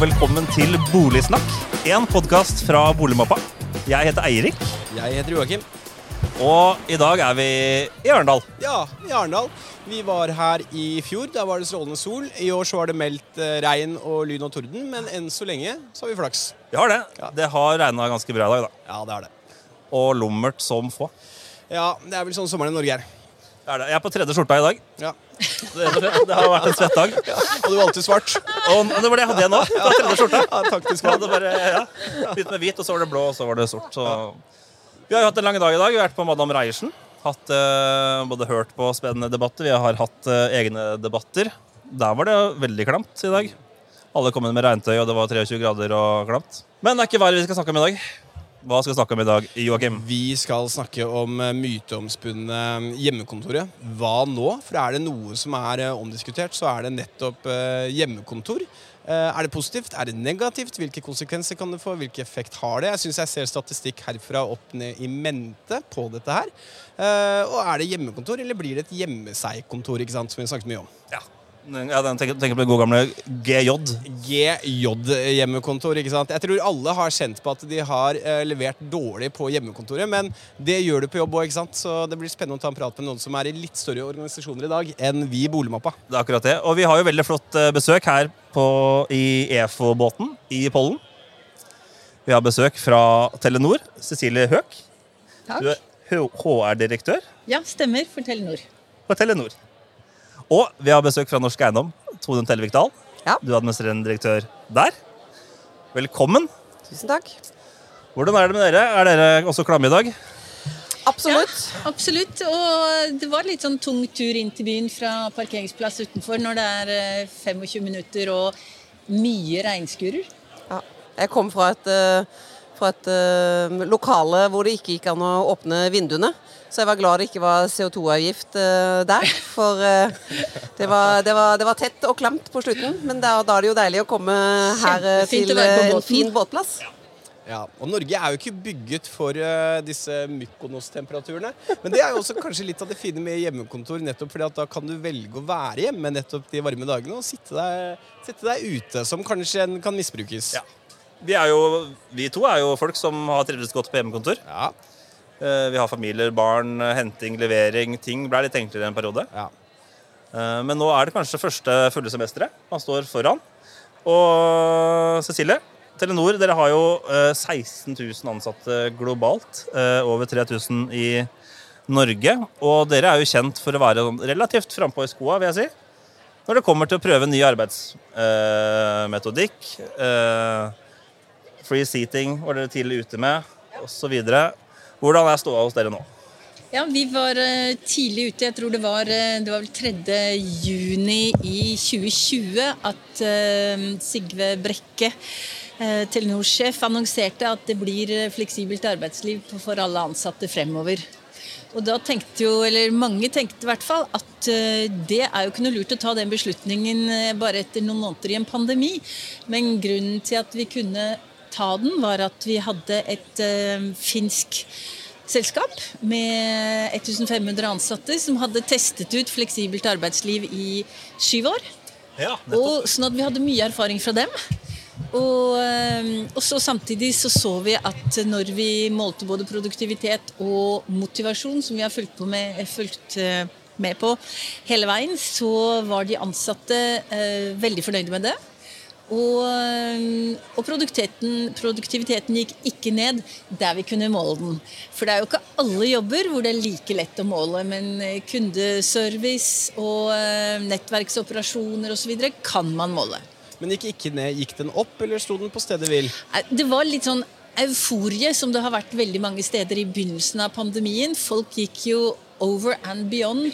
og velkommen til Boligsnakk, en podkast fra Boligmappa. Jeg heter Eirik, Jeg heter Joakim. og i dag er vi i Ørendal. Ja, i Arendal. Vi var her i fjor. Da var det strålende sol. I år så var det meldt eh, regn og lyn og torden, men enn så lenge så har vi flaks. Vi har det. Ja. Det har regna ganske bra i dag, da. Ja, det er det. Og lummert som få. Ja, det er vel sånn sommeren i Norge er. Det er det. Jeg er på tredje skjorta i dag. Ja. Det, det har vært en svett dag. Og du valgte svart. Og det var det jeg hadde igjen nå. Det var tredje skjorta. Ja, taktisk valg. bare, ja, Begynt med hvit, og så var det blå, og så var det sort. Så. Vi har jo hatt en lang dag i dag. Vi har vært på Madam Reiersen. Hatt, uh, både hørt på spennende debatter. Vi har hatt uh, egne debatter. Der var det veldig klamt i dag. Alle kom inn med regntøy, og det var 23 grader og klamt. Men det er ikke været vi skal snakke om i dag. Hva skal vi snakke om i dag, Joakim? Vi skal snakke om eh, myteomspunne hjemmekontoret. Hva nå? For er det noe som er eh, omdiskutert, så er det nettopp eh, hjemmekontor. Eh, Er det positivt? Er det negativt? Hvilke konsekvenser kan det få? Hvilken effekt har det? Jeg syns jeg ser statistikk herfra opp ned i mente på dette her. Eh, Og er det hjemmekontor, eller blir det et hjemme-seg-kontor, ikke sant, som vi snakket mye om? Ja, ja den tenker, tenker på det gode gamle GJ. GJ-hjemmekontor. ikke sant? Jeg tror alle har kjent på at de har eh, levert dårlig på hjemmekontoret, men det gjør du på jobb òg, så det blir spennende å ta en prat med noen som er i litt større organisasjoner i dag enn vi i Boligmappa. Det er akkurat det. Og vi har jo veldig flott eh, besøk her på, i EFO-båten i Pollen. Vi har besøk fra Telenor. Cecilie Høek. Takk. Du er HR-direktør Ja, stemmer. For Telenor. For Telenor. Og vi har besøk fra Norsk Eiendom. Tone Tellevik Dahl. Ja. Du er administrerende direktør der. Velkommen. Tusen takk. Hvordan er det med dere? Er dere også klamme i dag? Absolutt. Absolutt. Og det var litt sånn tung tur inn til byen fra parkeringsplass utenfor når det er eh, 25 minutter og mye regnskurer. Ja. Jeg kom fra et, eh, fra et uh, lokale hvor det ikke gikk an å åpne vinduene. Så jeg var glad det ikke var CO2-avgift uh, der. For uh, det, var, det, var, det var tett og klamt på slutten. Men da, da er det jo deilig å komme her eh, til på eh, en fin båtplass. Ja, og Norge er jo ikke bygget for uh, disse Mykonos-temperaturene. Men det er jo også kanskje litt av det fine med hjemmekontor, nettopp fordi at da kan du velge å være hjemme nettopp de varme dagene og sitte deg, sitte deg ute, som kanskje kan misbrukes. Ja. Vi, er jo, vi to er jo folk som har trivdes godt på hjemmekontor. Ja, Eh, Vi har familier, barn, eh, henting, levering. Ting ble litt enklere en periode. ja. Eh, Men nå er det kanskje første fulle semesteret man står foran. Og Cecilie, Telenor, dere har jo eh, 16 000 ansatte globalt. eh, Over 3000 i Norge. Og dere er jo kjent for å være sånn relativt frampå i skoa, vil jeg si. Når det kommer til å prøve ny arbeidsmetodikk. Free seating var dere tidlig ute med, osv. Hvordan er ståa hos dere nå? Ja, vi var eh, tidlig ute. Jeg tror det var, eh, det var vel 3. juni i 2020 at eh, Sigve Brekke, Telenors Telenor-sjef, annonserte at det blir fleksibelt arbeidsliv for alle ansatte fremover. Og da tenkte jo, eller Mange tenkte i hvert fall at det er jo ikke noe lurt å ta den beslutningen bare etter noen måneder i en pandemi. Men grunnen til at vi kunne ta den, var at vi hadde et eh, finsk selskap med 1500 ansatte som hadde testet ut fleksibelt arbeidsliv i syv år. Ja, Og, sånn at vi hadde mye erfaring fra dem. Og, eh, og så samtidig så så vi at når vi målte både produktivitet og motivasjon, som vi har fulgt, på med, fulgt eh, med på hele veien, så var de ansatte eh, veldig fornøyde med det. Og, eh, og produktiviteten, produktiviteten gikk ikke ned der vi kunne måle den. For det er jo ikke alle jobber hvor det er like lett å måle, men eh, kundeservice og eh, nettverksoperasjoner osv. kan man måle. Men gikk ikke ned, gikk den opp, eller sto den på stedet hvil? Det var litt sånn euforie som det har vært veldig mange steder i begynnelsen av pandemien. Folk gikk jo over and beyond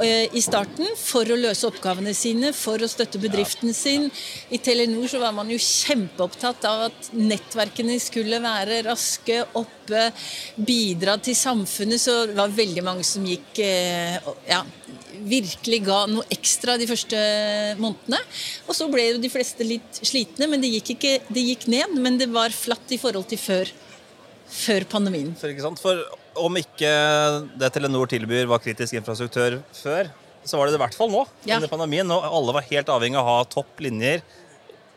eh, i starten for å løse oppgavene sine, for å støtte bedriften sin. I Telenor så var man jo kjempeopptatt av at nettverkene skulle være raske, oppe, bidra til samfunnet. Så det var veldig mange som gikk eh, ja, virkelig ga noe ekstra de første månedene. Og så ble jo de fleste litt slitne, men det gikk, ikke, det gikk ned. Men det var flatt i forhold til før, før pandemien. For, ikke sant? For om ikke det Telenor tilbyr var kritisk infrastruktur før, så var det det i hvert fall nå. Ja. Under pandemien, Nå, alle var helt avhengig av å ha topp linjer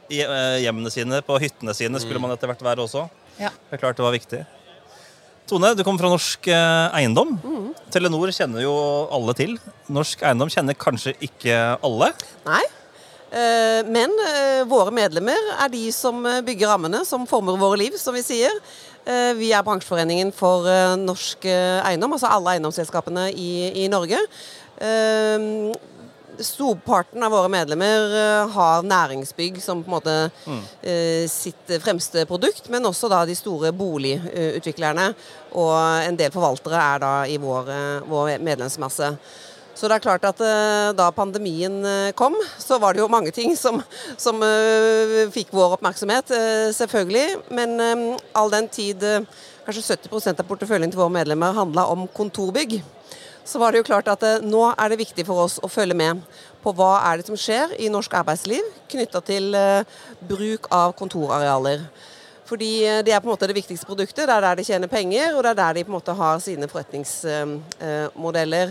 i eh, hjemmene sine, på hyttene sine, skulle man etter hvert være også. Ja. Det er klart det var viktig. Tone, du kommer fra Norsk Eiendom. Eiendom. Telenor kjenner jo alle til. Norsk Eiendom kjenner kanskje ikke alle. Nei. Eh, Men eh, våre medlemmer er de som eh, bygger rammene, som former våre liv, som vi sier. Eh, Vi er bransjeforeningen for eh, norsk eh, eiendom, altså alle eiendomsselskapene i, i Norge. Storparten av våre medlemmer har næringsbygg som på en måte mm. sitt fremste produkt, men også da de store boligutviklerne. Og en del forvaltere er da i vår, vår medlemsmasse. Så det er klart at eh, da pandemien eh, kom, så var det jo mange ting som, som eh, fikk vår oppmerksomhet, selvfølgelig. Men all den tid kanskje 70% av porteføljen til våre medlemmer handla om kontorbygg, så var det jo klart at nå er det viktig for oss å følge med på hva er det som skjer i norsk arbeidsliv knytta til bruk av kontorarealer. Fordi det er på en måte det viktigste produktet. Det er der de tjener penger, og det er der de på en måte har sine forretningsmodeller.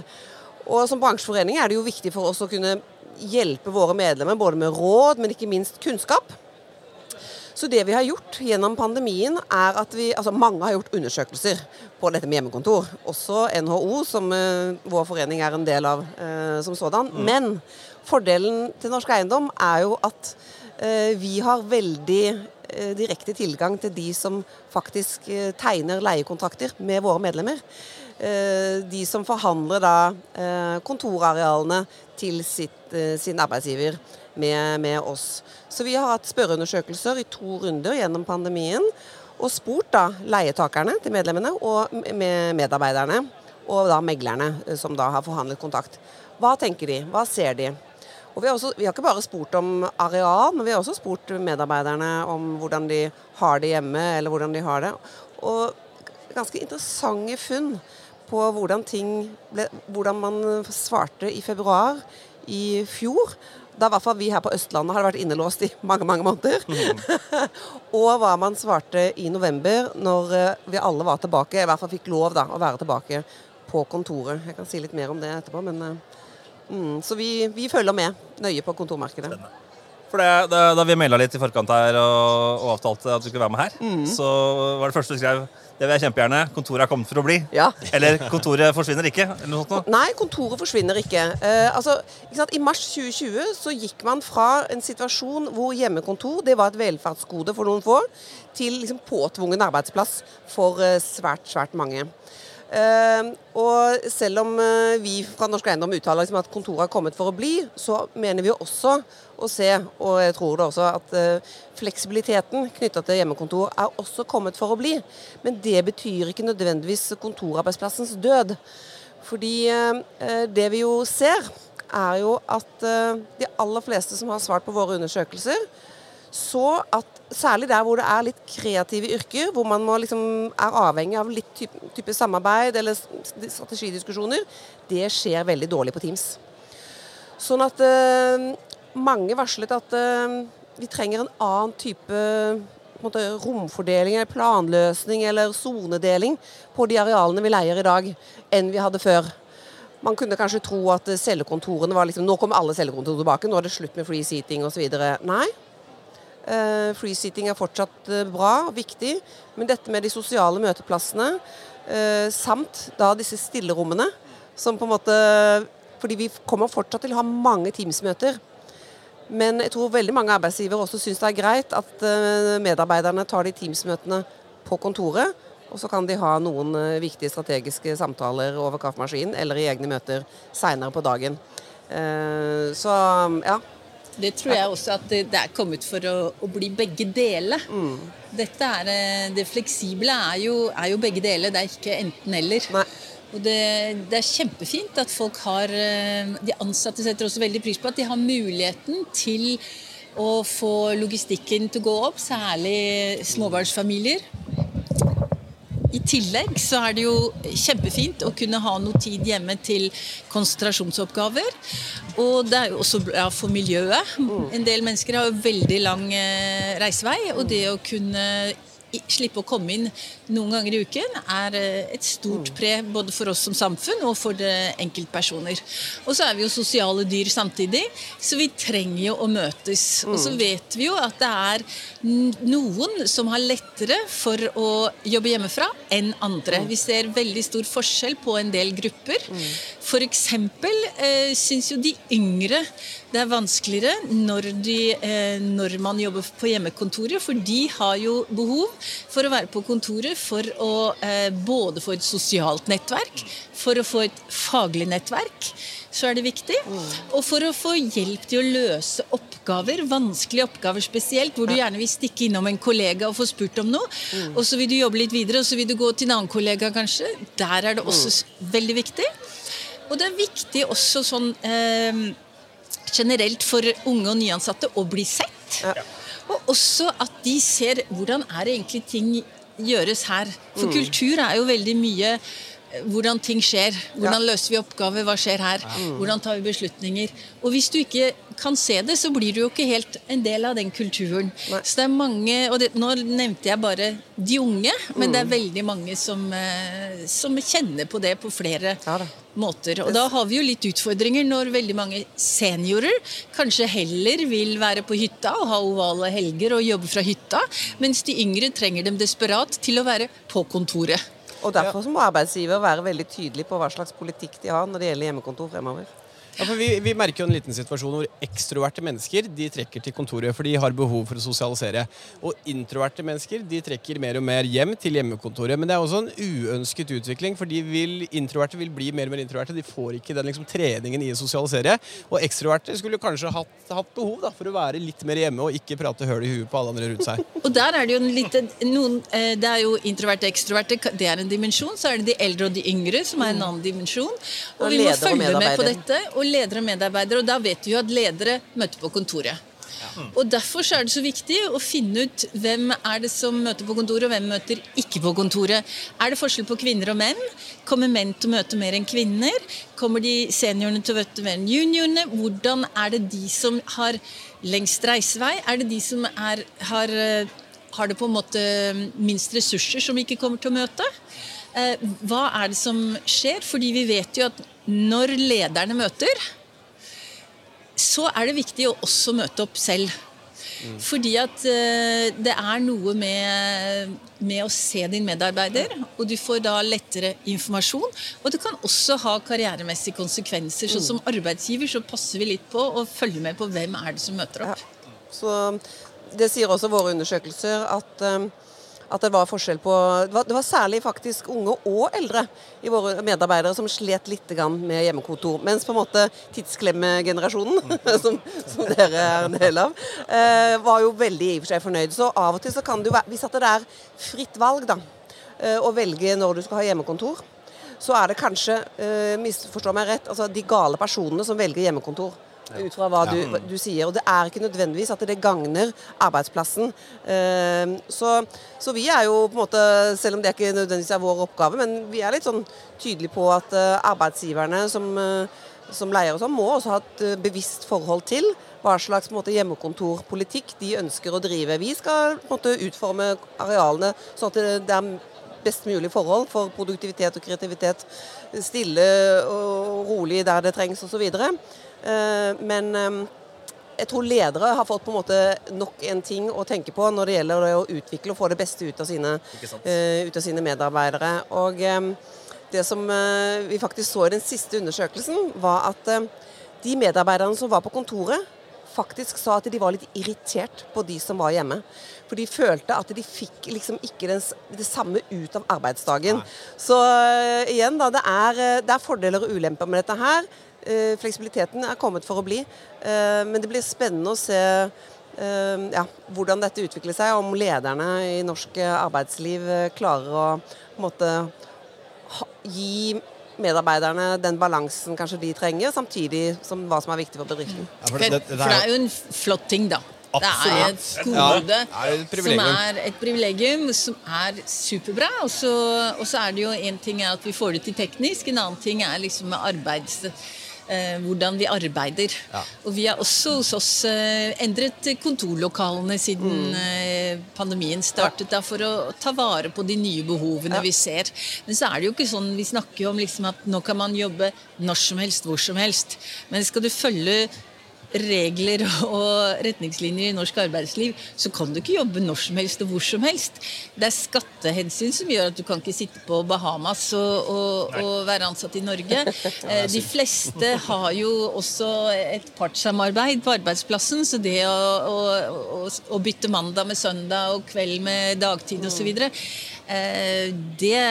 Og som bransjeforening er det jo viktig for oss å kunne hjelpe våre medlemmer både med råd, men ikke minst kunnskap. Så det vi har gjort gjennom pandemien, er at vi Altså mange har gjort undersøkelser på dette med hjemmekontor. Også NHO, som uh, vår forening er en del av uh, som sådan. Men fordelen til Norsk Eiendom er jo at uh, vi har veldig direkte tilgang til de som faktisk tegner leiekontrakter med våre medlemmer. Eh, de som forhandler da eh, kontorarealene til sitt, eh, sin arbeidsgiver med, med oss. Så vi har hatt spørreundersøkelser i to runder gjennom pandemien. Og spurt da leietakerne til medlemmene og med medarbeiderne. Og da meglerne som da har forhandlet kontakt. Hva tenker de? Hva ser de? Og vi har, også, vi har ikke bare spurt om areal, men vi har også spurt medarbeiderne om hvordan de har det hjemme, eller hvordan de har det. Og ganske interessante funn på hvordan ting ble, hvordan man svarte i februar i fjor. Da i hvert fall vi her på Østlandet hadde vært innelåst i mange mange måneder. og hva man svarte i november, når eh, vi alle var tilbake, i hvert fall fikk lov da, å være tilbake på kontoret. Jeg kan si litt mer om det etterpå, men eh, mm, Så vi, vi følger med nøye på kontormarkedet. For det, det, Da vi maila litt i forkant her og, og avtalte at du skulle være med her, så var det første du skrev det vil jeg kjempegjerne. Kontoret er kommet for å bli. Ja. Eller kontoret forsvinner ikke. eller noe sånt. Nei, kontoret forsvinner ikke. Eh, altså, ikke? I mars 2020 så gikk man fra en situasjon hvor hjemmekontor det var et velferdsgode for noen få, til liksom påtvungen arbeidsplass for eh, svært, svært mange. Eh, og selv om eh, vi fra Norsk Eiendom uttaler liksom at kontoret er kommet for å bli, så mener vi også å se, og jeg tror det også, at eh, fleksibiliteten knytta til hjemmekontor er også kommet for å bli. Men det betyr ikke nødvendigvis kontorarbeidsplassens død. Fordi eh, det vi jo ser, er jo at eh, de aller fleste som har svart på våre undersøkelser, så at særlig der hvor det er litt kreative yrker, hvor man liksom er avhengig av litt type, type samarbeid eller strategidiskusjoner, det skjer veldig dårlig på Teams. Sånn at mange varslet at eh, vi trenger en annen type måte, romfordeling, eller planløsning eller sonedeling på de arealene vi leier i dag, enn vi hadde før. Man kunne kanskje tro at cellekontorene var liksom Nå kommer alle cellekontor tilbake, nå er det slutt med free seating osv. Nei. Uh, free seating er fortsatt eh, bra, viktig, men dette med de sosiale møteplassene, uh, samt da disse stillerommene, som på en måte Fordi vi kommer fortsatt til å ha mange Teams-møter. Men jeg tror veldig mange arbeidsgivere også syns det er greit at eh, medarbeiderne tar de Teams-møtene på kontoret, og så kan de ha noen eh, viktige strategiske samtaler over kaffemaskinen eller i egne møter seinere på dagen. Eh, Så ja. Det tror jeg også at det, er kommet for å, å bli begge deler. Dette er, det fleksible er jo, er jo begge deler, det er ikke enten-eller. Og det, det er kjempefint at folk har eh, De ansatte setter også veldig pris på at de har muligheten til å få logistikken til å gå opp, særlig småbarnsfamilier. I tillegg så er det jo kjempefint å kunne ha noe tid hjemme til konsentrasjonsoppgaver. Og det er jo også bra for miljøet. En del mennesker har jo veldig lang eh, reisevei, og det å kunne slippe å komme inn noen ganger i uken, er eh, et stort pre både for oss som samfunn og for det enkeltpersoner. Og så er vi jo sosiale dyr samtidig, så vi trenger jo å møtes. Og så vet vi jo at det er noen som har lettere for å jobbe hjemmefra enn andre. Vi ser veldig stor forskjell på en del grupper. For eksempel eh, syns jo de yngre det er vanskeligere når, de, eh, når man jobber på hjemmekontoret, for de har jo behov for å være på kontoret for å eh, både få et sosialt nettverk, for å få et faglig nettverk, så er det viktig. Og for å få hjelp til å løse oppgaver, vanskelige oppgaver spesielt, hvor du gjerne vil stikke innom en kollega og få spurt om noe, og så vil du jobbe litt videre, og så vil du gå til en annen kollega kanskje. Der er det også s- veldig viktig. Og det er viktig også sånn eh, generelt for unge og nyansatte å bli sett. Og også at de ser hvordan er egentlig ting gjøres her. For kultur er jo veldig mye eh, hvordan ting skjer. Hvordan løser vi oppgaver? Hva skjer her? Hvordan tar vi beslutninger? Og hvis du ikke kan se det, så blir du jo ikke helt en del av den kulturen. Så det er mange, og det, Nå nevnte jeg bare de unge, men det er veldig mange som, eh, som kjenner på det på flere Ja måter. Og da har vi jo litt utfordringer når veldig mange seniorer kanskje heller vil være på hytta og ha ovale helger og jobbe fra hytta, mens de yngre trenger dem desperat til å være på kontoret. Og derfor så må arbeidsgiver være veldig tydelig på hva slags politikk de har når det gjelder hjemmekontor fremover. Ja, for vi, vi merker jo en liten situasjon hvor ekstroverte mennesker de trekker til kontoret for de har behov for å sosialisere. Og introverte mennesker de trekker mer og mer hjem til hjemmekontoret. Men det er også en uønsket utvikling, for de vil, introverte vil bli mer og mer introverte. De får ikke den liksom, treningen i å sosialisere. Og ekstroverte skulle kanskje hatt, hatt behov da, for å være litt mer hjemme og ikke prate høl i huet på alle andre rundt seg. Og der er det jo en liten noen, eh, det er jo introverte og ekstroverte, det er en dimensjon. Så er det de eldre og de yngre, som er en annen dimensjon. Og Og vi må følge med på dette. Og ledere og medarbeidere. Og da vet vi jo at ledere møter på kontoret. Og Derfor så er det så viktig å finne ut hvem er det som møter på kontoret, og hvem møter ikke på kontoret. Er det forskjell på kvinner og menn? Kommer menn til å møte mer enn kvinner? Kommer de seniorene til å møte mer enn juniorene? Hvordan er det de som har lengst reisevei? Er det de som er, har, eh, har det på en måte minst ressurser, som ikke kommer til å møte? Eh, Hva er det som skjer? Fordi vi vet jo at når lederne møter, så er det viktig å også møte opp selv. Fordi at eh, det er noe med, med å se din medarbeider, og du får da lettere informasjon. Og det kan også ha karrieremessige konsekvenser. Så som arbeidsgiver så passer vi litt på å følge med på hvem er det som møter opp. Så det sier også våre undersøkelser at, um, at det var forskjell på det var, det var særlig faktisk unge og eldre i våre medarbeidere som slet litt grann med hjemmekontor. Mens på en måte tidsklemmegenerasjonen, som, som dere er en del av, eh, var jo veldig i og for seg fornøyd. Så av og til så kan det jo være Hvis at det er fritt valg, da, eh, å velge når du skal ha hjemmekontor, så er det kanskje, eh, misforstå meg rett, altså de gale personene som velger hjemmekontor. Ut fra hva du, du sier. Og det er ikke nødvendigvis at det gagner arbeidsplassen. Eh, så, så vi er jo på en måte, selv om det ikke nødvendigvis er vår oppgave, men vi er litt sånn tydelige på at eh, arbeidsgiverne som, eh, som leier og sånn, må også ha et eh, bevisst forhold til hva slags måte, hjemmekontorpolitikk de ønsker å drive. Vi skal på en måte utforme arealene sånn at det, det er best mulig forhold for produktivitet og kreativitet. Stille og rolig der det trengs osv. Men eh, jeg tror ledere har fått på en måte nok en ting å tenke på når det gjelder å utvikle og få det beste ut av sine, eh, ut av sine medarbeidere. Og eh, det som eh, vi faktisk så i den siste undersøkelsen, var at eh, de medarbeiderne som var på kontoret, faktisk sa at de var litt irritert på de som var hjemme. For de følte at de fikk liksom ikke den, det samme ut av arbeidsdagen. Så eh, igjen, da. Det er, eh, det er fordeler og ulemper med dette her. Eh, fleksibiliteten er kommet for å bli. Eh, men det blir spennende å se eh, ja, hvordan dette utvikler seg. Om lederne i norsk arbeidsliv klarer å på måte gi medarbeiderne den balansen kanskje de trenger, samtidig som hva som er viktig for bedriften. For, for det, er jo en flott ting, da. Det er Absolutt. et Ja, gode det er som er et privilegium som er superbra. Og så, og så er det jo en ting er at vi får det til teknisk, en annen ting er liksom med arbeids hvordan vi arbeider. Og vi har også hos oss eh, endret kontorlokalene siden eh, pandemien startet, da, for å ta vare på de nye behovene vi ser. Men så er det jo ikke sånn, vi snakker jo om liksom at nå kan man jobbe når som helst, hvor som helst. Men skal du følge regler og retningslinjer i norsk arbeidsliv, så kan du ikke jobbe når som helst og hvor som helst. Det er skattehensyn som gjør at du kan ikke sitte på Bahamas og, og, og være ansatt i Norge. Eh, De fleste har jo også et partssamarbeid på arbeidsplassen, så det å, å, å, bytte mandag med søndag og kveld med dagtid osv., eh, det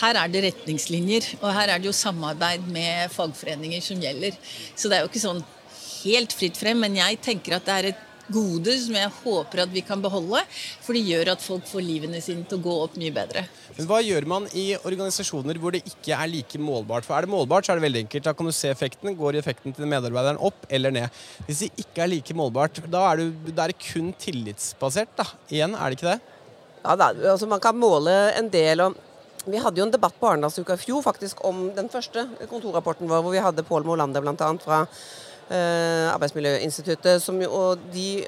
her er det retningslinjer, og her er det jo samarbeid med fagforeninger som gjelder. Så det er jo ikke sånn helt fritt frem, men jeg tenker at det er et gode som jeg håper at vi kan beholde, for det gjør at folk får livene sine til å gå opp mye bedre. Men Hva gjør man i organisasjoner hvor det ikke er like målbart? For Er det målbart, så er det veldig enkelt. Da kan du se effekten. Går effekten til medarbeideren opp eller ned? Hvis det ikke er like målbart, da er, da er det kun tillitsbasert. da. Igjen, er det ikke det? Ja, da, altså Man kan måle en del og Vi hadde jo en debatt på Arendalsuka i fjor faktisk om den første kontorrapporten vår, hvor vi hadde Pål Molander bl.a. fra Arbeidsmiljøinstituttet. Som, og de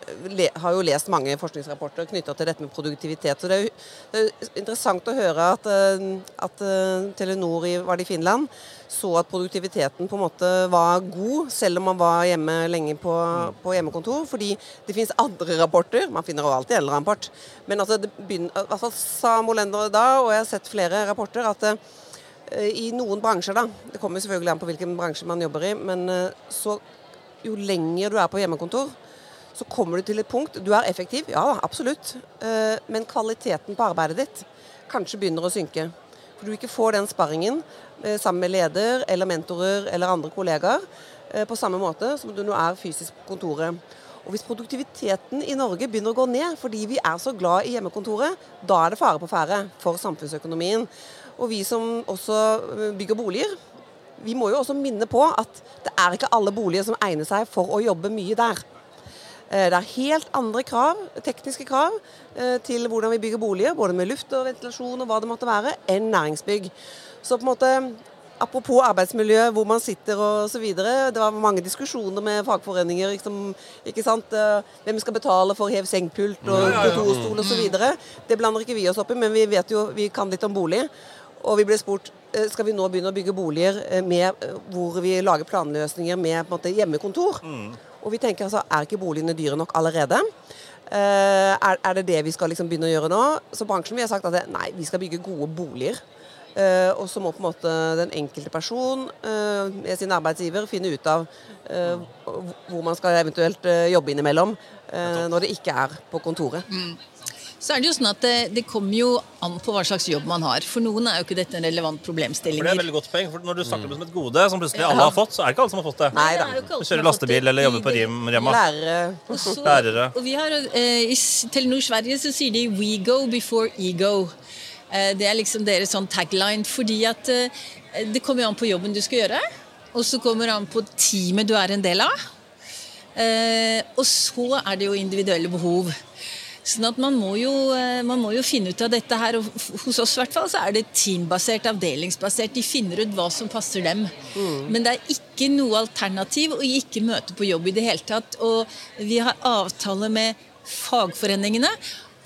har jo lest mange forskningsrapporter knytta til dette med produktivitet. Så det er jo det er interessant å høre at, eh, at eh, Telenor i, var det i Finland så at produktiviteten på en måte var god, selv om man var hjemme lenge på, på hjemmekontor. Fordi det finnes andre rapporter. Man finner jo alltid en eller annen rapport. Men altså, det begynner, i fall sa Molender da, og jeg har sett flere rapporter, at eh, i noen bransjer, da Det kommer selvfølgelig an på hvilken bransje man jobber i, men eh, så jo lenger du er på hjemmekontor, så kommer du til et punkt Du er effektiv, ja absolutt, eh, men kvaliteten på arbeidet ditt kanskje begynner å synke. For du ikke får den sparringen eh, sammen med leder eller mentorer eller andre kollegaer eh, på samme måte som du nå er fysisk på kontoret. Og Hvis produktiviteten i Norge begynner å gå ned fordi vi er så glad i hjemmekontoret, da er det fare på ferde for samfunnsøkonomien. Og vi som også bygger boliger, vi må jo også minne på at det er ikke alle boliger som egner seg for å jobbe mye der. Eh, Det er helt andre krav, tekniske krav eh, til hvordan vi bygger boliger, både med luft og ventilasjon og hva det måtte være, enn næringsbygg. Så på en måte, Apropos arbeidsmiljø, hvor man sitter og så videre. Det var mange diskusjoner med fagforeninger. Liksom, ikke sant? Eh, Hvem skal betale for hev sengpult og kontorstol osv. Det blander ikke vi oss opp i, men vi vet jo, vi kan litt om bolig. Og vi ble spurt skal vi nå begynne å bygge boliger eh, med, eh, hvor vi lager planløsninger med måte, hjemmekontor. Og vi tenker altså, er ikke boligene dyre nok allerede? Uh, er, er det det vi skal liksom begynne å gjøre nå? Så bransjen vi har sagt at det, nei, vi skal bygge gode boliger. Uh, og så må på en måte den enkelte person uh, med sin arbeidsgiver finne ut av eh, hvor man skal eventuelt eh, jobbe innimellom eh, når det ikke er på kontoret. Så er det jo sånn at det, det kommer jo an på hva slags jobb man har. For noen er jo ikke dette en relevant problemstilling. For det er et veldig godt poeng, for Når du snakker om det som et gode, som plutselig alle har fått, så er det ikke alle som har fått det. Nei Det da. er kjører lastebil eller jobber på Rim, Rema. Lærere Og så- Lærere. Og vi har, eh, I Telenor Sverige så sier de 'we go before ego'. Eh, det er liksom deres sånn tagline. Fordi at eh, det kommer jo an på jobben du skal gjøre. Og så kommer det an på teamet du er en del av. Eh, og så er det jo individuelle behov. Sånn at man må, jo, eh, man må jo finne ut av dette her. Og hos oss hvert fall så er det teambasert, avdelingsbasert. De finner ut hva som passer dem. Men det er ikke noe alternativ å ikke møte på jobb i det hele tatt. Og vi har avtale med fagforeningene.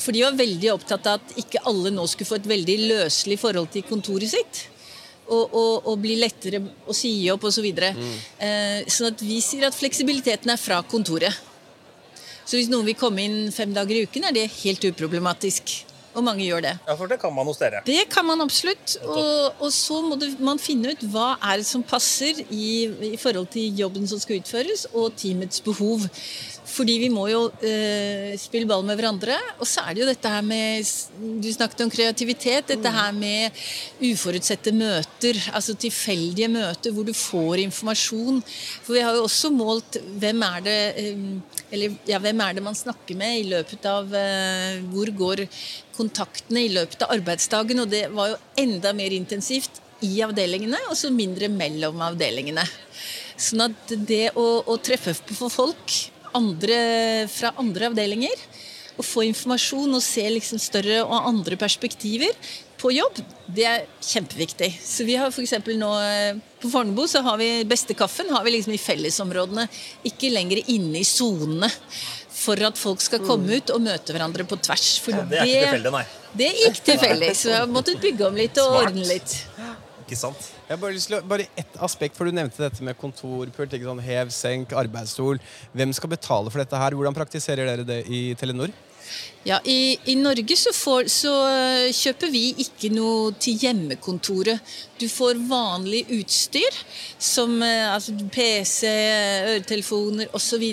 For de var veldig opptatt av at ikke alle nå skulle få et veldig løselig forhold til kontoret sitt. Og, og, og bli lettere å si opp osv. Så videre. eh, sånn at vi sier at fleksibiliteten er fra kontoret. Så hvis noen vil komme inn fem dager i uken, er det helt uproblematisk. Og mange gjør det. Ja, for det kan man hos dere. Det kan man absolutt. Og, og så må det, man finne ut hva er det som passer i, i forhold til jobben som skal utføres, og teamets behov. Fordi vi må jo eh, spille ball med hverandre. Og så er det jo dette her med Du snakket om kreativitet. Dette her med uforutsette møter. Altså tilfeldige møter hvor du får informasjon. For vi har jo også målt hvem er det eh, eller ja, hvem er det man snakker med i løpet av eh, Hvor går kontaktene i løpet av arbeidsdagen? Og det var jo enda mer intensivt i avdelingene, og så mindre mellom avdelingene. Sånn at det å, å treffe på folk andre, fra andre avdelinger Å få informasjon og se liksom større og andre perspektiver, på jobb, det er kjempeviktig. Så vi har for eksempel nå eh, På Fornebu så har vi beste kaffen har vi liksom i fellesområdene, ikke lenger inne i sonene. For at folk skal komme ut og møte hverandre på tvers. For Det er ikke tilfeldig, nei. Det gikk ikke tilfeldig, så vi har måttet bygge om litt og Smart. ordne litt. Ikke sant? Jeg bare, lyst til å, bare ett aspekt, for Du nevnte dette med kontorpult. sånn Hev, senk, arbeidsstol. Hvem skal betale for dette her? Hvordan praktiserer dere det i Telenor? Ja, i, I Norge så, får, så øh, kjøper vi ikke noe til hjemmekontoret. Du får vanlig utstyr, som øh, altså PC, øretelefoner osv.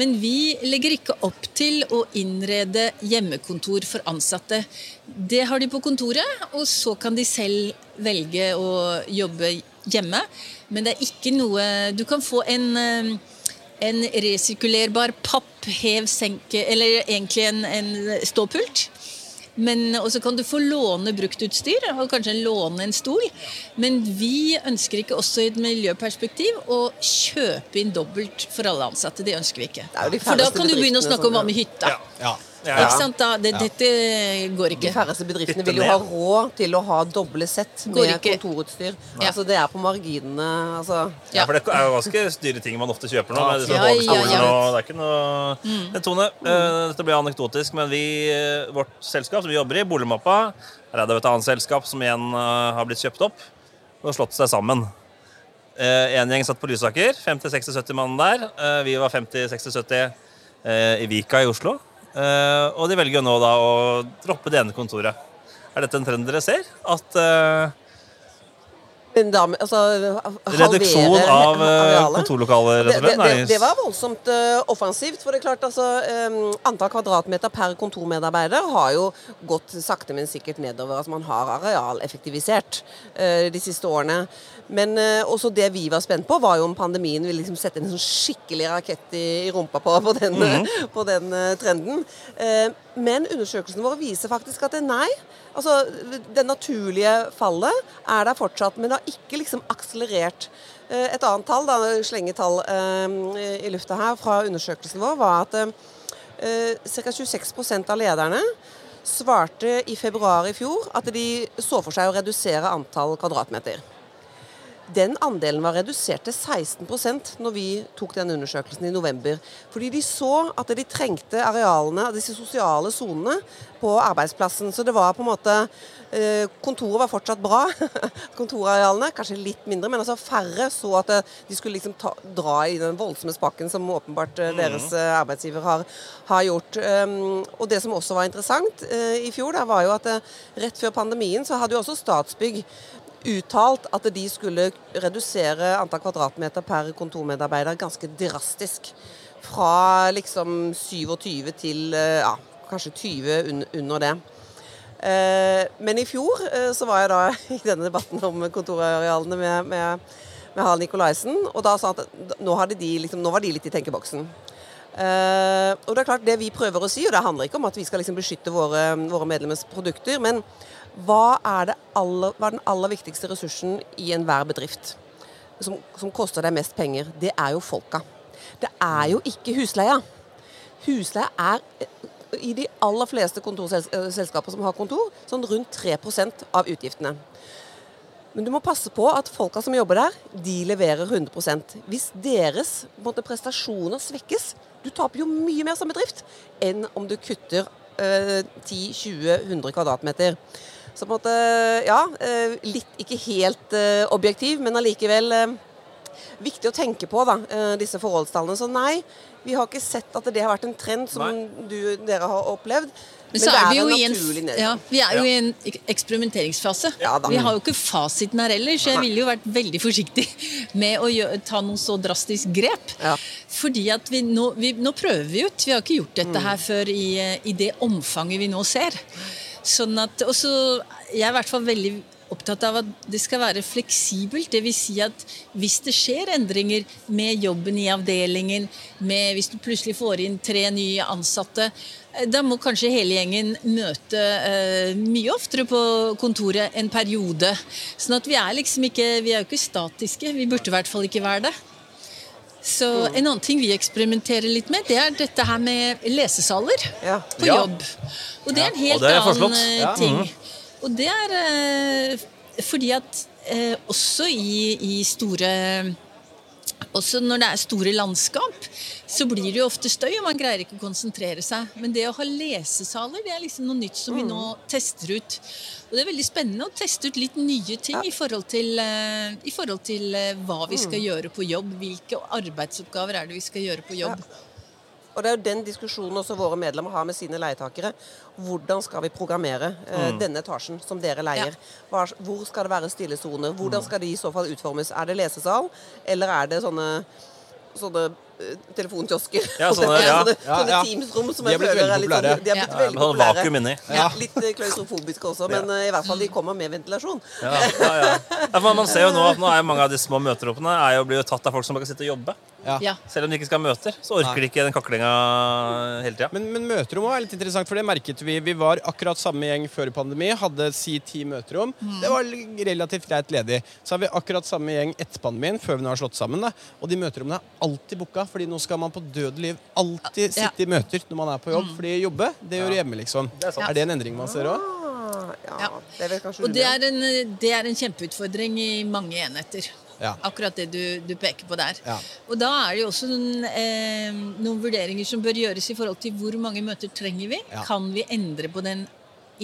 Men vi legger ikke opp til å innrede hjemmekontor for ansatte. Det har de på kontoret, og så kan de selv velge å jobbe hjemme. Men det er ikke noe Du kan få en øh, en resirkulerbar papp, hev, senke Eller egentlig en, en ståpult. Men, og så kan du få låne bruktutstyr, og kanskje låne en stol. Men vi ønsker ikke også i et miljøperspektiv å kjøpe inn dobbelt for alle ansatte. Det ønsker vi ikke. Det er jo de For da kan du begynne å snakke om hva med hytta. Ja. Ja, Ikke sant? Da, det, Dette går ikke. De færreste bedriftene vil jo ha råd til å ha doble sett med kontorutstyr. Ja. Altså Det er på marginene. Altså. Ja, for det er jo ganske dyre ting man ofte kjøper nå. Med disse Ja, ja, ja. og det er ikke noe Men Tone, uh, dette blir anekdotisk, men vi, eh, vårt selskap som vi jobber i, Boligmappa, her er det et annet selskap som igjen uh, har blitt kjøpt opp og slått seg sammen. Uh, en gjeng satt på Lysaker, 50-60-70 mann der. Uh, vi var 50-60-70 eh, i Vika i Oslo. Eh, og de velger jo nå da å droppe det ene kontoret. Er dette en trend dere ser? At uh, da, altså, Reduksjon av eh, kontorlokaler, rett og slett? det, det, det var voldsomt uh, offensivt. For det er klart, altså, um, antall kvadratmeter per kontormedarbeider har jo gått sakte, men sikkert nedover. Altså, man har arealeffektivisert uh, de siste årene. Men eh, også det vi var spent på, var jo om pandemien ville liksom sette en sånn skikkelig rakett i, i rumpa på, på den, mm. på den eh, trenden. Eh, men undersøkelsen vår viser faktisk at det er nei. Altså, Det naturlige fallet er der fortsatt, men det har ikke liksom akselerert. Et annet tall, da, slengetall i lufta her fra undersøkelsen vår, var at ca. 26% av lederne svarte i februar i fjor at de så for seg å redusere antall kvadratmeter. Den andelen var redusert til 16% når vi tok den undersøkelsen i november. Fordi de så at de trengte arealene, disse sosiale sonene, på arbeidsplassen. Så det var på en måte eh, Kontoret var fortsatt bra, kontorarealene. Kanskje litt mindre, men altså færre så at eh, de skulle liksom ta, dra i den voldsomme spakken som åpenbart eh, deres eh, arbeidsgiver har, har gjort. Um, og det som også var interessant i fjor, da, var jo at rett før pandemien så hadde jo også Statsbygg uttalt at de skulle redusere antall kvadratmeter per kontormedarbeider ganske drastisk. Fra liksom 27 til eh, ja, kanskje 20 under det. Eh, men i fjor eh, så var jeg da i denne debatten om kontorarealene med, med, med Harald Nikolaisen, og da sa han at nå, de liksom, nå var de litt i tenkeboksen. Og det er klart det vi prøver å si, og det handler ikke om at vi skal liksom beskytte våre, våre medlemmers produkter, men hva er, aller, hva er den aller viktigste ressursen i enhver bedrift som, som koster deg mest penger? Det er jo folka. Det er jo ikke husleia. Husleia er eh, i de aller fleste kontorselskaper som har kontor, sånn rundt 3% av utgiftene. Men du må passe på at folka som jobber der, de leverer 100 Hvis deres måte, prestasjoner svekkes Du taper jo mye mer som bedrift enn om du kutter eh, 10-20-100 kvadratmeter. Så på en måte, ja, eh, litt ikke helt eh, objektiv, men allikevel eh, viktig å tenke på da, eh, disse forholdstallene. Så nei, vi har ikke sett at det har vært en trend som du, dere har opplevd. Men så er vi jo i en, ja, vi er jo i en eksperimenteringsfase. Ja vi har jo ikke fasiten her heller, så jeg ville jo vært veldig forsiktig med å gjøre, ta noe så drastisk grep. Ja. Fordi at vi nå, vi, nå prøver vi ut. Vi har ikke gjort Mm. dette her før i, i det omfanget vi nå ser. Sånn at, også, Jeg er i hvert fall veldig opptatt av at det skal være fleksibelt. Dvs. Si at hvis det skjer endringer med jobben i avdelingen, med hvis du plutselig får inn tre nye ansatte, eh, da må kanskje hele gjengen møte uh, mye oftere på kontoret en periode. Sånn at vi er liksom ikke Vi er jo ikke statiske. Vi burde i hvert fall ikke være det. Så En annen ting vi eksperimenterer litt med, det er dette her med lesesaler Ja. på Ja. jobb. Og det er en helt det annen eh, ting. Og det er eh, fordi at eh, også i, i store også når det er store landskap, så blir det jo ofte støy, og man greier ikke å konsentrere seg. Men det å ha lesesaler det er liksom noe nytt som vi nå tester ut. Og det er veldig spennende å teste ut litt nye ting i forhold til, eh, i forhold til eh, hva vi skal gjøre på jobb. Hvilke arbeidsoppgaver er det vi skal gjøre på jobb. Og det er jo den diskusjonen også våre medlemmer har med sine leietakere. Hvordan skal vi programmere eh, denne etasjen som dere leier? Hva, hvor skal det være stillesoner? Hvordan skal de i så fall utformes? Er det lesesal, eller er det sånne, sånne telefonkiosker? Ja, sånne- ja. sånne, sånne. Teams-rom som jeg er blitt føler er litt sånn, de er blitt Ja. veldig sånn populære. vakuum inni. Ja, litt eh, klaustrofobiske også, men eh, i hvert fall de kommer med ventilasjon. Ja, ja, ja. Ja, man ser jo nå at nå er mange av de små møteroppene er jo blir jo tatt av folk som bare kan sitte og jobbe. Ja. Selv om de ikke skal ha møter, så orker de ikke den kaklinga hele tida. Men, men møterom er litt interessant, for det merket vi. Vi var akkurat samme gjeng før pandemi. Hadde si ti møterom. Det var relativt greit ledig. Så har vi akkurat samme gjeng etter pandemien, før vi nå har slått sammen. Da. Og de møterommene er alltid booka, fordi nå skal man på død liv alltid Ja. sitte i møter når man er på jobb. Fordi jobbe, det gjør du hjemme, liksom. Det er sant. Er det en endring man ser òg? Ah, ja, det er kanskje Og det er, en, det er en kjempeutfordring i mange enheter. Ja. Akkurat det du, du peker på der. Ja. Og da er det jo også noen, eh, noen vurderinger som bør gjøres i forhold til hvor mange møter trenger vi. Ja. Kan vi endre på den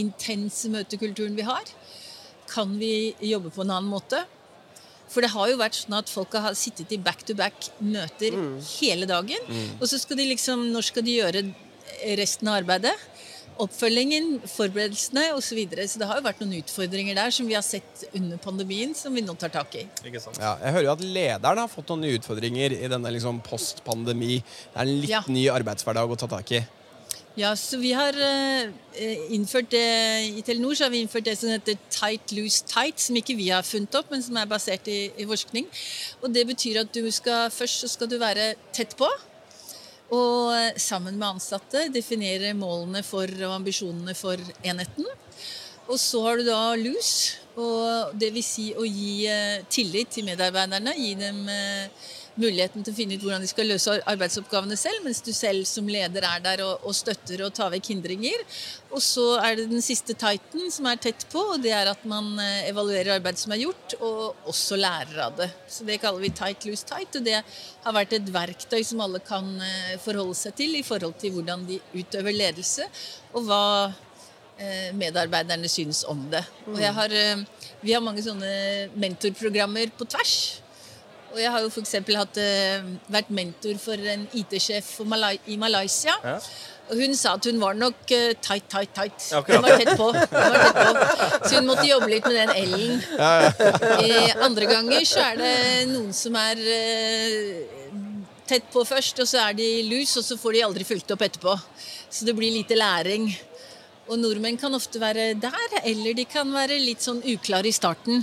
intense møtekulturen vi har? Kan vi jobbe på en annen måte? For det har jo vært sånn at folk har sittet i back-to-back møter hele dagen. Og så skal de liksom Når skal de gjøre resten av arbeidet? Oppfølgingen, forberedelsene osv. Så, videre. så det har jo vært noen utfordringer der som vi har sett under pandemien, som vi nå tar tak i. Ikke sant? Ja, jeg hører jo at lederen har fått noen nye utfordringer i denne liksom post-pandemi. Det er en litt Ja. ny arbeidshverdag å ta tak i. Ja, så vi har eh, innført det I Telenor så har vi innført det som heter tight, loose, tight, som ikke vi har funnet opp, men som er basert i, i forskning. Og det betyr at du skal først så skal du være tett på. Og eh, sammen med ansatte definere målene for og ambisjonene for enheten. Og så har du da loose, og det vil si å gi eh, tillit til medarbeiderne. Gi dem eh, muligheten til å finne ut hvordan de skal løse arbeidsoppgavene selv, mens du selv som leder er der og, og støtter og tar vekk hindringer. Og så er det den siste tighten som er tett på, og det er at man eh, evaluerer arbeidet som er gjort, og også lærer av det. Så det kaller vi tight, loose, tight, og det har vært et verktøy som alle kan eh, forholde seg til i forhold til hvordan de utøver ledelse, og hva eh, medarbeiderne syns om det. Og jeg har, vi har mange sånne mentorprogrammer på tvers. Og jeg har jo f.eks. hatt eh, vært mentor for en IT-sjef Malai i Malaysia. Ja. Og hun sa at hun var nok uh, tight, tight, tight. Hun var tett på. Hun var tett på. Så hun måtte jobbe litt med den L-en. I andre ganger så er det noen som er tett på først, og så er de lus, og så får de aldri fulgt opp etterpå. Så det blir lite læring. Og nordmenn kan ofte være der, eller de kan være litt sånn uklare i starten.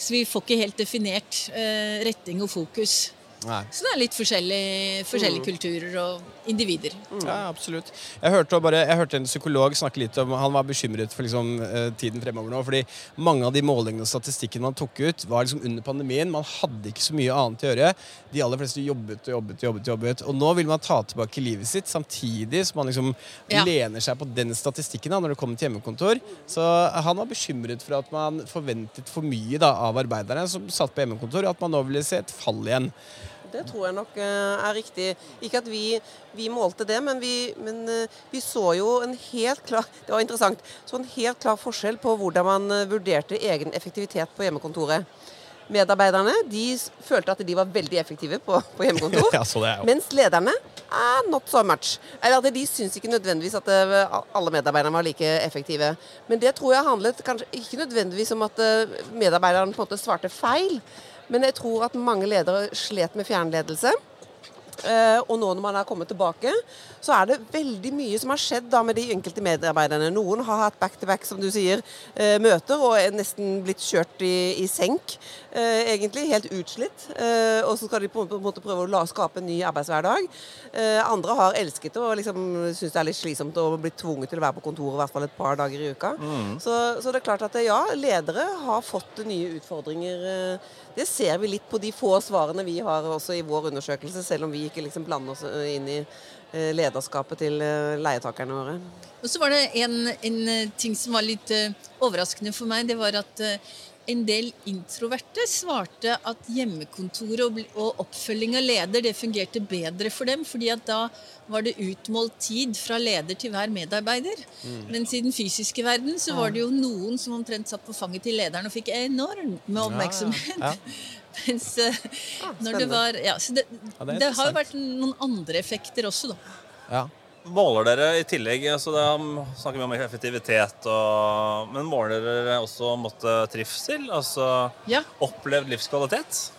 Så vi får ikke helt definert retting retning og fokus. Nei. Så det er litt forskjellige, forskjellige kulturer og individer. Ja, absolutt. Jeg hørte, bare, jeg hørte en psykolog snakke litt om Han var bekymret for liksom, eh, tiden fremover nå. Fordi mange av de målingene og statistikken man tok ut, var liksom under pandemien. Man hadde ikke så mye annet å gjøre. De aller fleste jobbet og jobbet og jobbet. jobbet. Og nå vil man ta tilbake livet sitt, samtidig som man liksom Ja. lener seg på den statistikken da, når det kommer til hjemmekontor. Så han var bekymret for at man forventet for mye da, av arbeiderne som satt på hjemmekontor, at man nå ville se et fall igjen. Det tror jeg nok eh, er riktig. Ikke at vi, vi målte det, men, vi, men eh, vi så jo en helt klar Det var interessant. Så en helt klar forskjell på hvordan man eh, vurderte egen effektivitet på hjemmekontoret. Medarbeiderne de følte at de var veldig effektive på, på hjemmekontor. Ja. Mens lederne er not so much. Eller at de syns ikke nødvendigvis at det, alle medarbeiderne var like effektive. Men det tror jeg handlet kanskje ikke nødvendigvis om at medarbeiderne på en måte svarte feil. Men jeg tror at mange ledere slet med fjernledelse. Eh, og nå når man er kommet tilbake, så er det veldig mye som har skjedd da med de enkelte medarbeiderne. Noen har hatt back-to-back, som du sier, eh, møter og er nesten blitt kjørt i, i senk. Eh, egentlig helt utslitt. Og så skal de på en måte prøve å la, skape en ny arbeidshverdag. Andre har elsket det og liksom syns det er litt slitsomt å bli tvunget til å være på kontoret i hvert fall et par dager i uka. Så, så det er klart at ja, ledere har fått nye utfordringer. Det ser vi litt på de få svarene vi har også i vår undersøkelse, selv om vi ikke liksom blande oss eh, inn i eh, lederskapet til eh, leietakerne våre. Og så var det en, en ting som var litt overraskende for meg. Det var at en del introverte svarte at hjemmekontor og, oppfølging av leder det fungerte bedre for dem, fordi at da var det utmålt tid fra leder til hver medarbeider. Mens i den fysiske verden så var det jo noen som omtrent satt på fanget til lederen og fikk enormt med oppmerksomhet. Ja, Mens ah, når det var Ja, så det, Ja, det det har jo vært noen andre effekter også, da. Ja. Måler dere i tillegg altså det snakker vi om effektivitet, og, men måler dere også måtte, trivsel? Altså Ja. opplevd livskvalitet?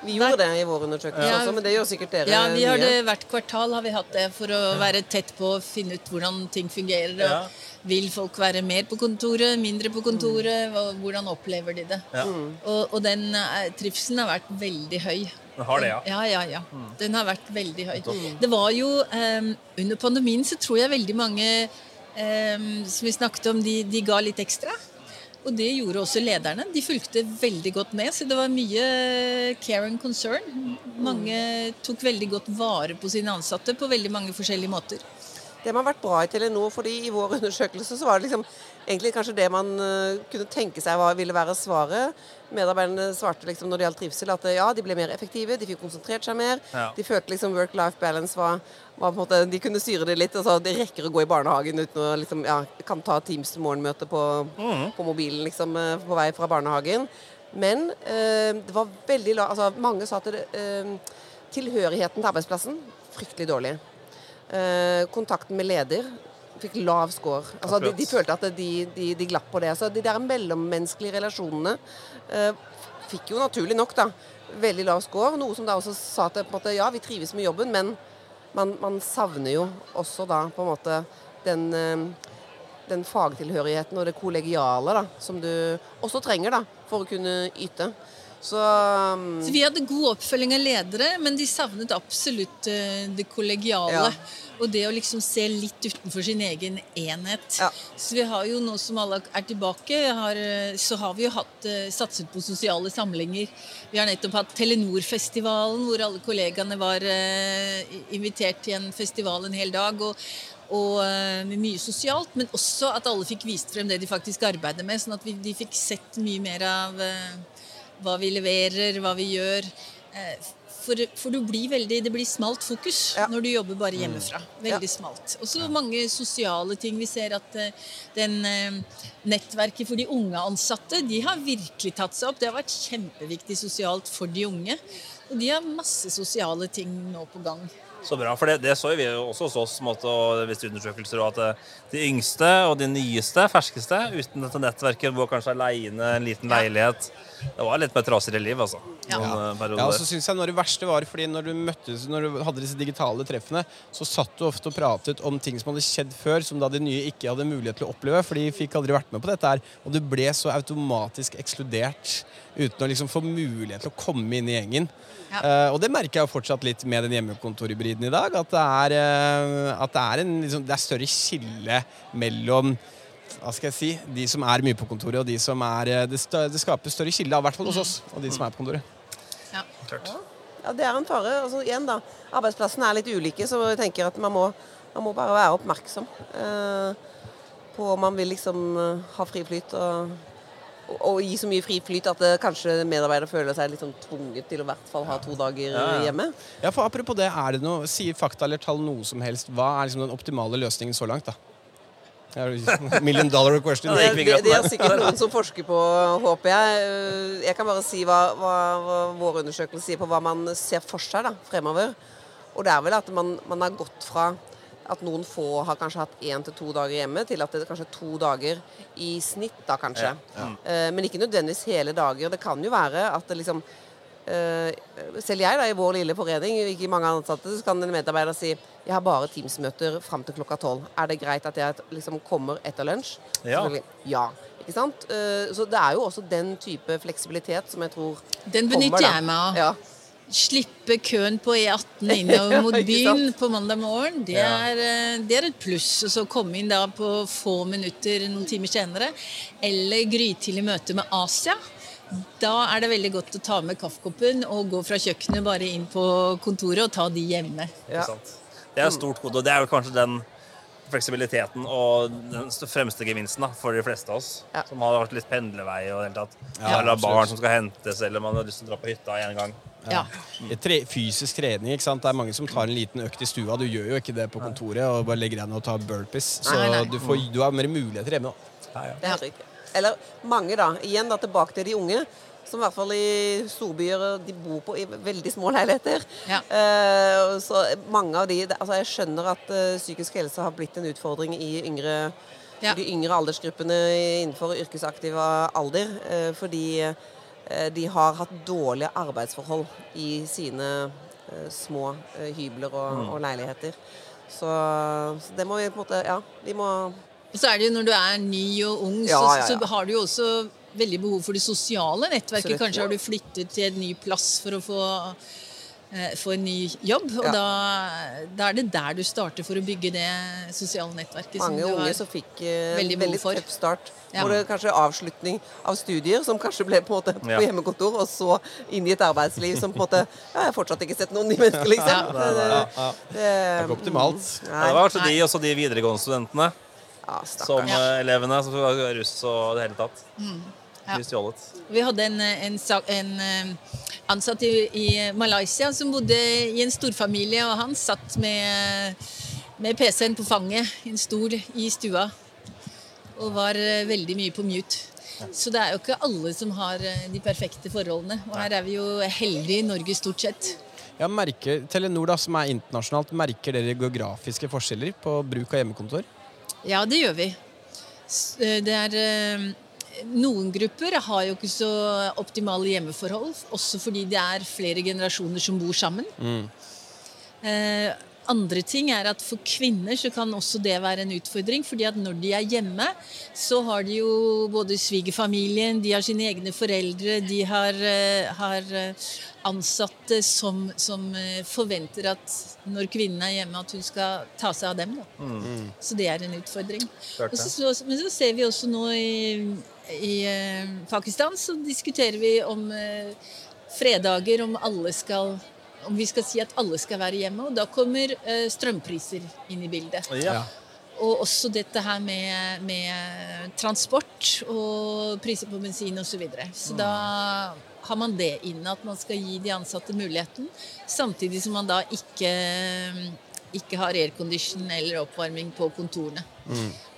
Vi gjorde det i vår undersøkelse Ja. også, men det gjør sikkert dere Ja, vi har det Hvert kvartal har vi hatt det for å være tett på å finne ut hvordan ting fungerer. Og Ja. Vil folk være mer på kontoret, mindre på kontoret? Hvordan opplever de det? Ja. Og, og den eh, trivselen har vært veldig høy. Den har det, ja. Ja, ja, ja. Den har vært veldig høy. Det var jo um, Under pandemien så tror jeg veldig mange um, som vi snakket om, de, de ga litt ekstra. Og det gjorde også lederne. De fulgte veldig godt med. Så det var mye care and concern. Mange tok veldig godt vare på sine ansatte på veldig mange forskjellige måter. Det man har vært bra i Telenor, fordi i vår undersøkelse så var det liksom egentlig kanskje det man eh, kunne tenke seg var, ville være svaret. Medarbeiderne svarte liksom når det gjaldt trivsel at eh, ja, de ble mer effektive, de fikk konsentrert seg mer. Ja. De følte liksom work-life balance var, var på en måte, De kunne styre det litt. altså Det rekker å gå i barnehagen uten å liksom, ja, kan ta Teams morgenmøte på, på mobilen liksom eh, på vei fra barnehagen. Men eh, det var veldig altså Mange sa at eh, tilhørigheten til arbeidsplassen fryktelig dårlig. Eh, kontakten med leder fikk lav score. Altså, de, de følte at de, de, de glapp på det. Så de der mellommenneskelige relasjonene eh, fikk jo naturlig nok da veldig lav score. Noe som da også sa at på en måte, ja, vi trives med jobben, men man, man savner jo også da på en måte den, eh, den fagtilhørigheten og det kollegiale da, som du også trenger da, for å kunne yte. Så, um, Så Vi hadde god oppfølging av ledere, men de savnet absolutt uh, det kollegiale. Ja. Og det å liksom se litt utenfor sin egen enhet. Ja. Så vi har jo nå som alle er tilbake, har, eh, så har vi jo hatt, uh, satset på sosiale samlinger. Vi har nettopp hatt Telenor-festivalen, hvor alle kollegaene var uh, invitert til en festival en hel dag. og og med mye sosialt, men også at alle fikk vist frem det de faktisk arbeider med. Sånn at vi, de fikk sett mye mer av hva vi leverer, hva vi gjør. Eh, For, for du blir veldig, det blir smalt fokus Ja. når du jobber bare hjemmefra. Veldig smalt. Og så mange sosiale ting. Vi ser at eh, den eh, nettverket for de unge ansatte de har virkelig tatt seg opp. Det har vært kjempeviktig sosialt for de unge. Og de har masse sosiale ting nå på gang. Så bra, for det, det så vi jo også hos oss måtte, og visse undersøkelser, og at eh, de yngste og de nyeste, ferskeste, uten dette nettverket, bor kanskje aleine, en liten leilighet. Det var litt mer trasigere liv, altså. Ja. Eh, Ja, og så synes jeg når det verste var fordi når du møttes Når du hadde disse digitale treffene, så satt du ofte og pratet om ting som hadde skjedd før, som da de nye ikke hadde mulighet til å oppleve, for de fikk aldri vært med på dette her. Og du ble så automatisk ekskludert uten å liksom få mulighet til å komme inn i gjengen. Ja. Uh, og det merker jeg jo fortsatt litt med den hjemmekontorhybriden i dag. At det er, uh, at det er, en, liksom, det er større skille mellom hva skal jeg si, de som er mye på kontoret, og de som er eh, Det, det skaper større skille, i hvert fall hos oss, og de som er på kontoret. Ja. Klart. Ja, det er en fare. Altså, igjen da, Arbeidsplassene er litt ulike, så jeg tenker at man må, man må bare være oppmerksom eh, på om man vil liksom ha fri flyt. Og, og gi så mye friflyt at eh, kanskje medarbeidere føler seg litt sånn tvunget til å i hvert fall ha to dager hjemme. Ja, for Apropos det, er det noe, sier fakta eller tall noe som helst? Hva er liksom den optimale løsningen så langt? da? Jo Million dollar question. Ja, Det, det det, er sikkert noen som forsker på, håper jeg. Eh, Jeg kan bare si hva, hva, hva vår undersøkelse sier på hva man ser for seg da, fremover. Og det er vel at man, man har gått fra at noen få har kanskje hatt én til to dager hjemme, til at det er kanskje to dager i snitt, da kanskje. Eh, Men ikke nødvendigvis hele dager. Det kan jo være at det liksom eh, Selv jeg, da, i vår lille forening, ikke mange ansatte, så kan en medarbeider si jeg har bare Teams-møter fram til klokka tolv. Er det greit at jeg liksom kommer etter lunsj? Ja. Ja. Ikke sant? Eh, Så det er jo også den type fleksibilitet som jeg tror Den benytter kommer, jeg meg av. Ja. Slippe køen på E18 innover mot byen på mandag morgen, det er, eh, det er et pluss. Og så komme inn da på få minutter noen timer senere. Eller grytidlig møte med Asia. Da er det veldig godt å ta med kaffekoppen og gå fra kjøkkenet bare inn på kontoret og ta de hjemme. Ja. Det er stort gode, og det er jo kanskje den fleksibiliteten og den fremste gevinsten da, for de fleste av oss. Ja. Som har vært litt pendlevei og det hele tatt. Ja, eller barn som skal hentes, eller man har lyst til å dra på hytta en gang. Ja. Tre, fysisk trening, ikke sant? Det er mange som tar en liten økt i stua. Du gjør jo ikke det på kontoret og bare legger deg ned og tar burpees. Så Nei, nei. Du, får, du har mer muligheter hjemme. da. Det er. Eller mange, da. Igjen da, tilbake til de unge. Som i hvert fall i storbyer de bor på i veldig små leiligheter. Ja. Uh, så mange av de altså Jeg skjønner at uh, psykisk helse har blitt en utfordring i yngre, Ja. de yngre aldersgruppene innenfor yrkesaktiv alder. Uh, fordi de har hatt dårlige arbeidsforhold i sine små hybler og, og leiligheter. Så, så det må vi på en måte Ja, vi må så er det jo når du er ny og ung, Ja, så, ja, ja. så har du jo også veldig behov for det sosiale nettverket. Absolutt, Kanskje ja. har du flyttet til en ny plass for å få, eh, få en ny jobb. Og Ja. da, da er det der du starter for å bygge det sosiale nettverket. mange som du unge har. som fikk eh, veldig behov veldig for. tøff start. Ja. Hvor det kanskje avslutning av studier, som kanskje ble på måte på Ja. hjemmekontor, og så inn i et arbeidsliv som på en måte Ja, jeg har fortsatt ikke sett noen nye mennesker, liksom. Ja. Det, det, Ja, det, er ikke optimalt. Nei. det var altså de også de videregående studentene. Ja, Som eh, elevene som var russ og det hele tatt. Mm. Blir stjålet. Vi hadde en, en, en eh, ansatt i, i Malaysia som bodde i en storfamilie, og han satt med, med PC-en på fanget, en stor, i stua, og var eh, veldig mye på mute. Så det er jo ikke alle som har eh, de perfekte forholdene. Og her er vi jo heldige i Norge stort sett. Ja, merker, Telenor, da, som er internasjonalt, merker dere geografiske forskjeller på bruk av hjemmekontor? Ja, det gjør vi. Eh, Det er eh, Noen grupper har jo ikke så optimale hjemmeforhold, også fordi det er flere generasjoner som bor sammen. Eh, andre ting er at for kvinner så kan også det være en utfordring. fordi at når de er hjemme, så har de jo både svigerfamilien, de har sine egne foreldre, de har, eh, har eh, ansatte som, som eh, forventer at når kvinnen er hjemme, at hun skal ta seg av dem. Da. Så det er en utfordring. Så, men så ser vi også nå i, i eh, Pakistan, så diskuterer vi om eh, fredager, om alle skal om vi skal si at alle skal være hjemme, og da kommer eh, strømpriser inn i bildet. Ja. Og også dette her med, med transport og priser på bensin osv. Så, videre. så da har man det inne, at man skal gi de ansatte muligheten. Samtidig som man da ikke, ikke har aircondition eller oppvarming på kontorene.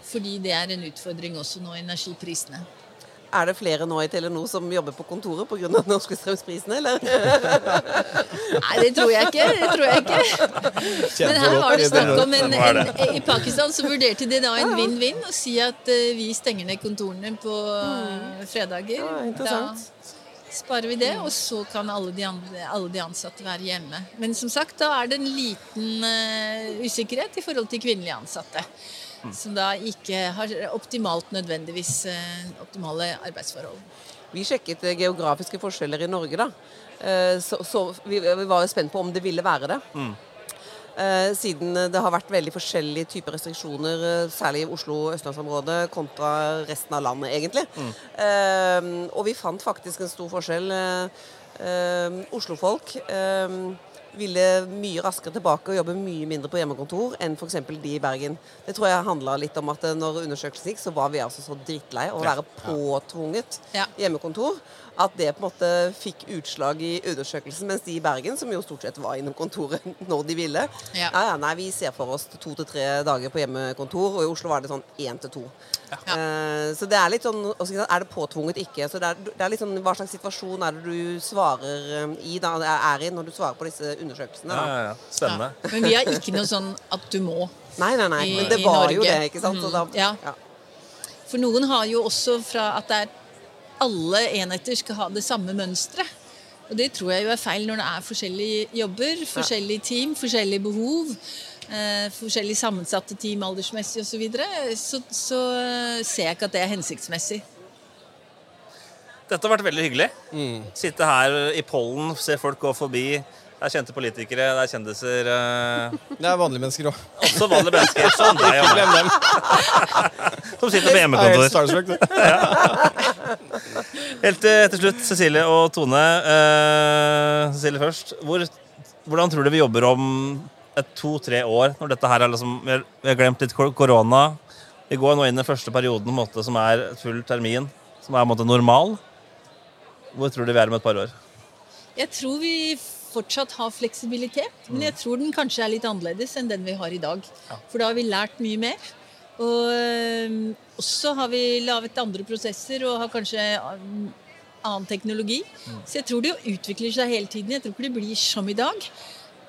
Fordi det er en utfordring også nå, energiprisene. Er det flere nå i Telenor som jobber på kontoret pga. den norske strømprisene, eller? Nei, det tror jeg ikke. Det tror jeg ikke. Men her var det snakk om en, en, en, I Pakistan så vurderte de da en vinn-vinn å si at eh, vi stenger ned kontorene på eh, fredager. Ja, interessant. Da sparer vi det, og så kan alle de, andre, alle de ansatte være hjemme. Men som sagt, da er det en liten uh, usikkerhet i forhold til kvinnelige ansatte. Som da ikke har optimalt nødvendigvis eh, optimale arbeidsforhold. Vi sjekket eh, geografiske forskjeller i Norge, da. Eh, Så, så vi, vi var jo spent på om det ville være det. Mm. Siden det har vært veldig forskjellige typer restriksjoner, særlig i Oslo og østlandsområdet, kontra resten av landet, egentlig. Mm. Og vi fant faktisk en stor forskjell. Oslofolk eh, ville mye raskere tilbake og jobbe mye mindre på hjemmekontor enn f.eks. de i Bergen. Det tror jeg handla litt om at når undersøkelsen gikk, så var vi altså så drittlei av å være påtvunget hjemmekontor at det på en måte fikk utslag i undersøkelsen, mens de i Bergen, som jo stort sett var innom kontoret når de ville Ja. ja, ja, Nei, vi ser for oss to til tre dager på hjemmekontor, og i Oslo var det sånn én til to. Eh, så det er litt sånn Er det påtvunget ikke? Så det er, det er litt sånn Hva slags situasjon er det du svarer eh, i, da, er i når du svarer på disse undersøkelsene? Ja, Da? ja, ja. Spennende. Ja. Men vi har ikke noe sånn at du må. Nei, nei, nei. I- Men det var jo det, ikke sant? Så da, Mhm, ja. For noen har jo også fra at det er alle enheter skal ha det samme mønsteret. Og det tror jeg jo er feil når det er forskjellige jobber, forskjellige team, forskjellige behov. Eh, forskjellig sammensatte team aldersmessig osv. Så, videre, så så eh, ser jeg ikke at det er hensiktsmessig. Dette har vært veldig hyggelig. Sitte her i pollen, se folk gå forbi. Det er kjente politikere, det er kjendiser. eh, Det er vanlige mennesker òg. Også vanlige mennesker som deg og meg, som sitter på hjemmekontor. ja. Helt til, til slutt, Cecilie og Tone. Uh, Cecilie først. Hvor, hvordan tror du vi jobber om to-tre år, når dette her er liksom Vi har, glemt litt korona. Vi går nå inn i første perioden på en måte, som er full termin, som er på en måte normal. Hvor tror du vi er om et par år? Jeg tror vi fortsatt ha fleksibilitet, men jeg tror den kanskje er litt annerledes enn den vi har i dag. For da har vi lært mye mer. Og så også har vi laget andre prosesser og har kanskje annen teknologi. Så jeg tror det jo utvikler seg hele tiden. Jeg tror ikke det blir som i dag.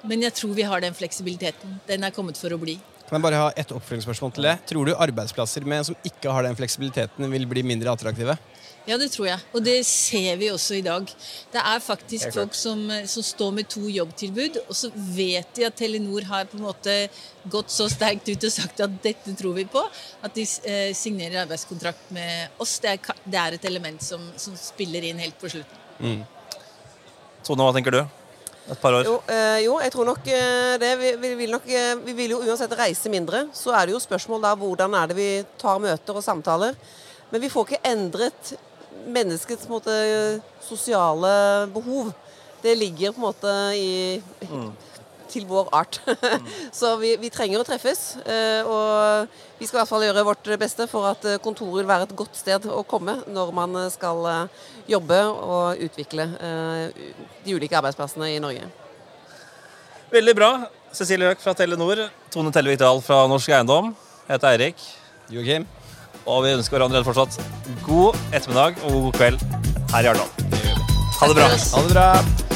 Men jeg tror vi har den fleksibiliteten. Den er kommet for å bli. Kan jeg bare ha ett oppfølgingsspørsmål til det? Tror du arbeidsplasser med, som ikke har den fleksibiliteten, vil bli mindre attraktive? Ja, det tror jeg. Og det ser vi også i dag. Det er faktisk det er folk som, som står med to jobbtilbud, og så vet de at Telenor har på en måte gått så sterkt ut og sagt at dette tror vi på, at de eh, signerer arbeidskontrakt med oss. Det er, det er et element som, som spiller inn helt på slutten. Tone, hva tenker du? Et par år? Jo, eh, jo, jeg tror nok eh, det. Vi, vi, vil nok, eh, vi vil jo uansett reise mindre. Så er det jo spørsmål da hvordan er det vi tar møter og samtaler. Men vi får ikke endret menneskets på en måte, sosiale behov. Det ligger på en måte i til vår art. Så vi, vi trenger å treffes. eh, Og vi skal i hvert fall gjøre vårt beste for at eh, kontoret vil være et godt sted å komme når man eh, skal jobbe og utvikle eh, de ulike arbeidsplassene i Norge. Veldig bra. Cecilie Høek fra Telenor, Tone Tellevik Dahl fra Norsk Eiendom. Jeg heter Eirik, Joakim? Og vi ønsker hverandre fortsatt god ettermiddag og god kveld her i Arendal. Ha det bra. Ha det bra.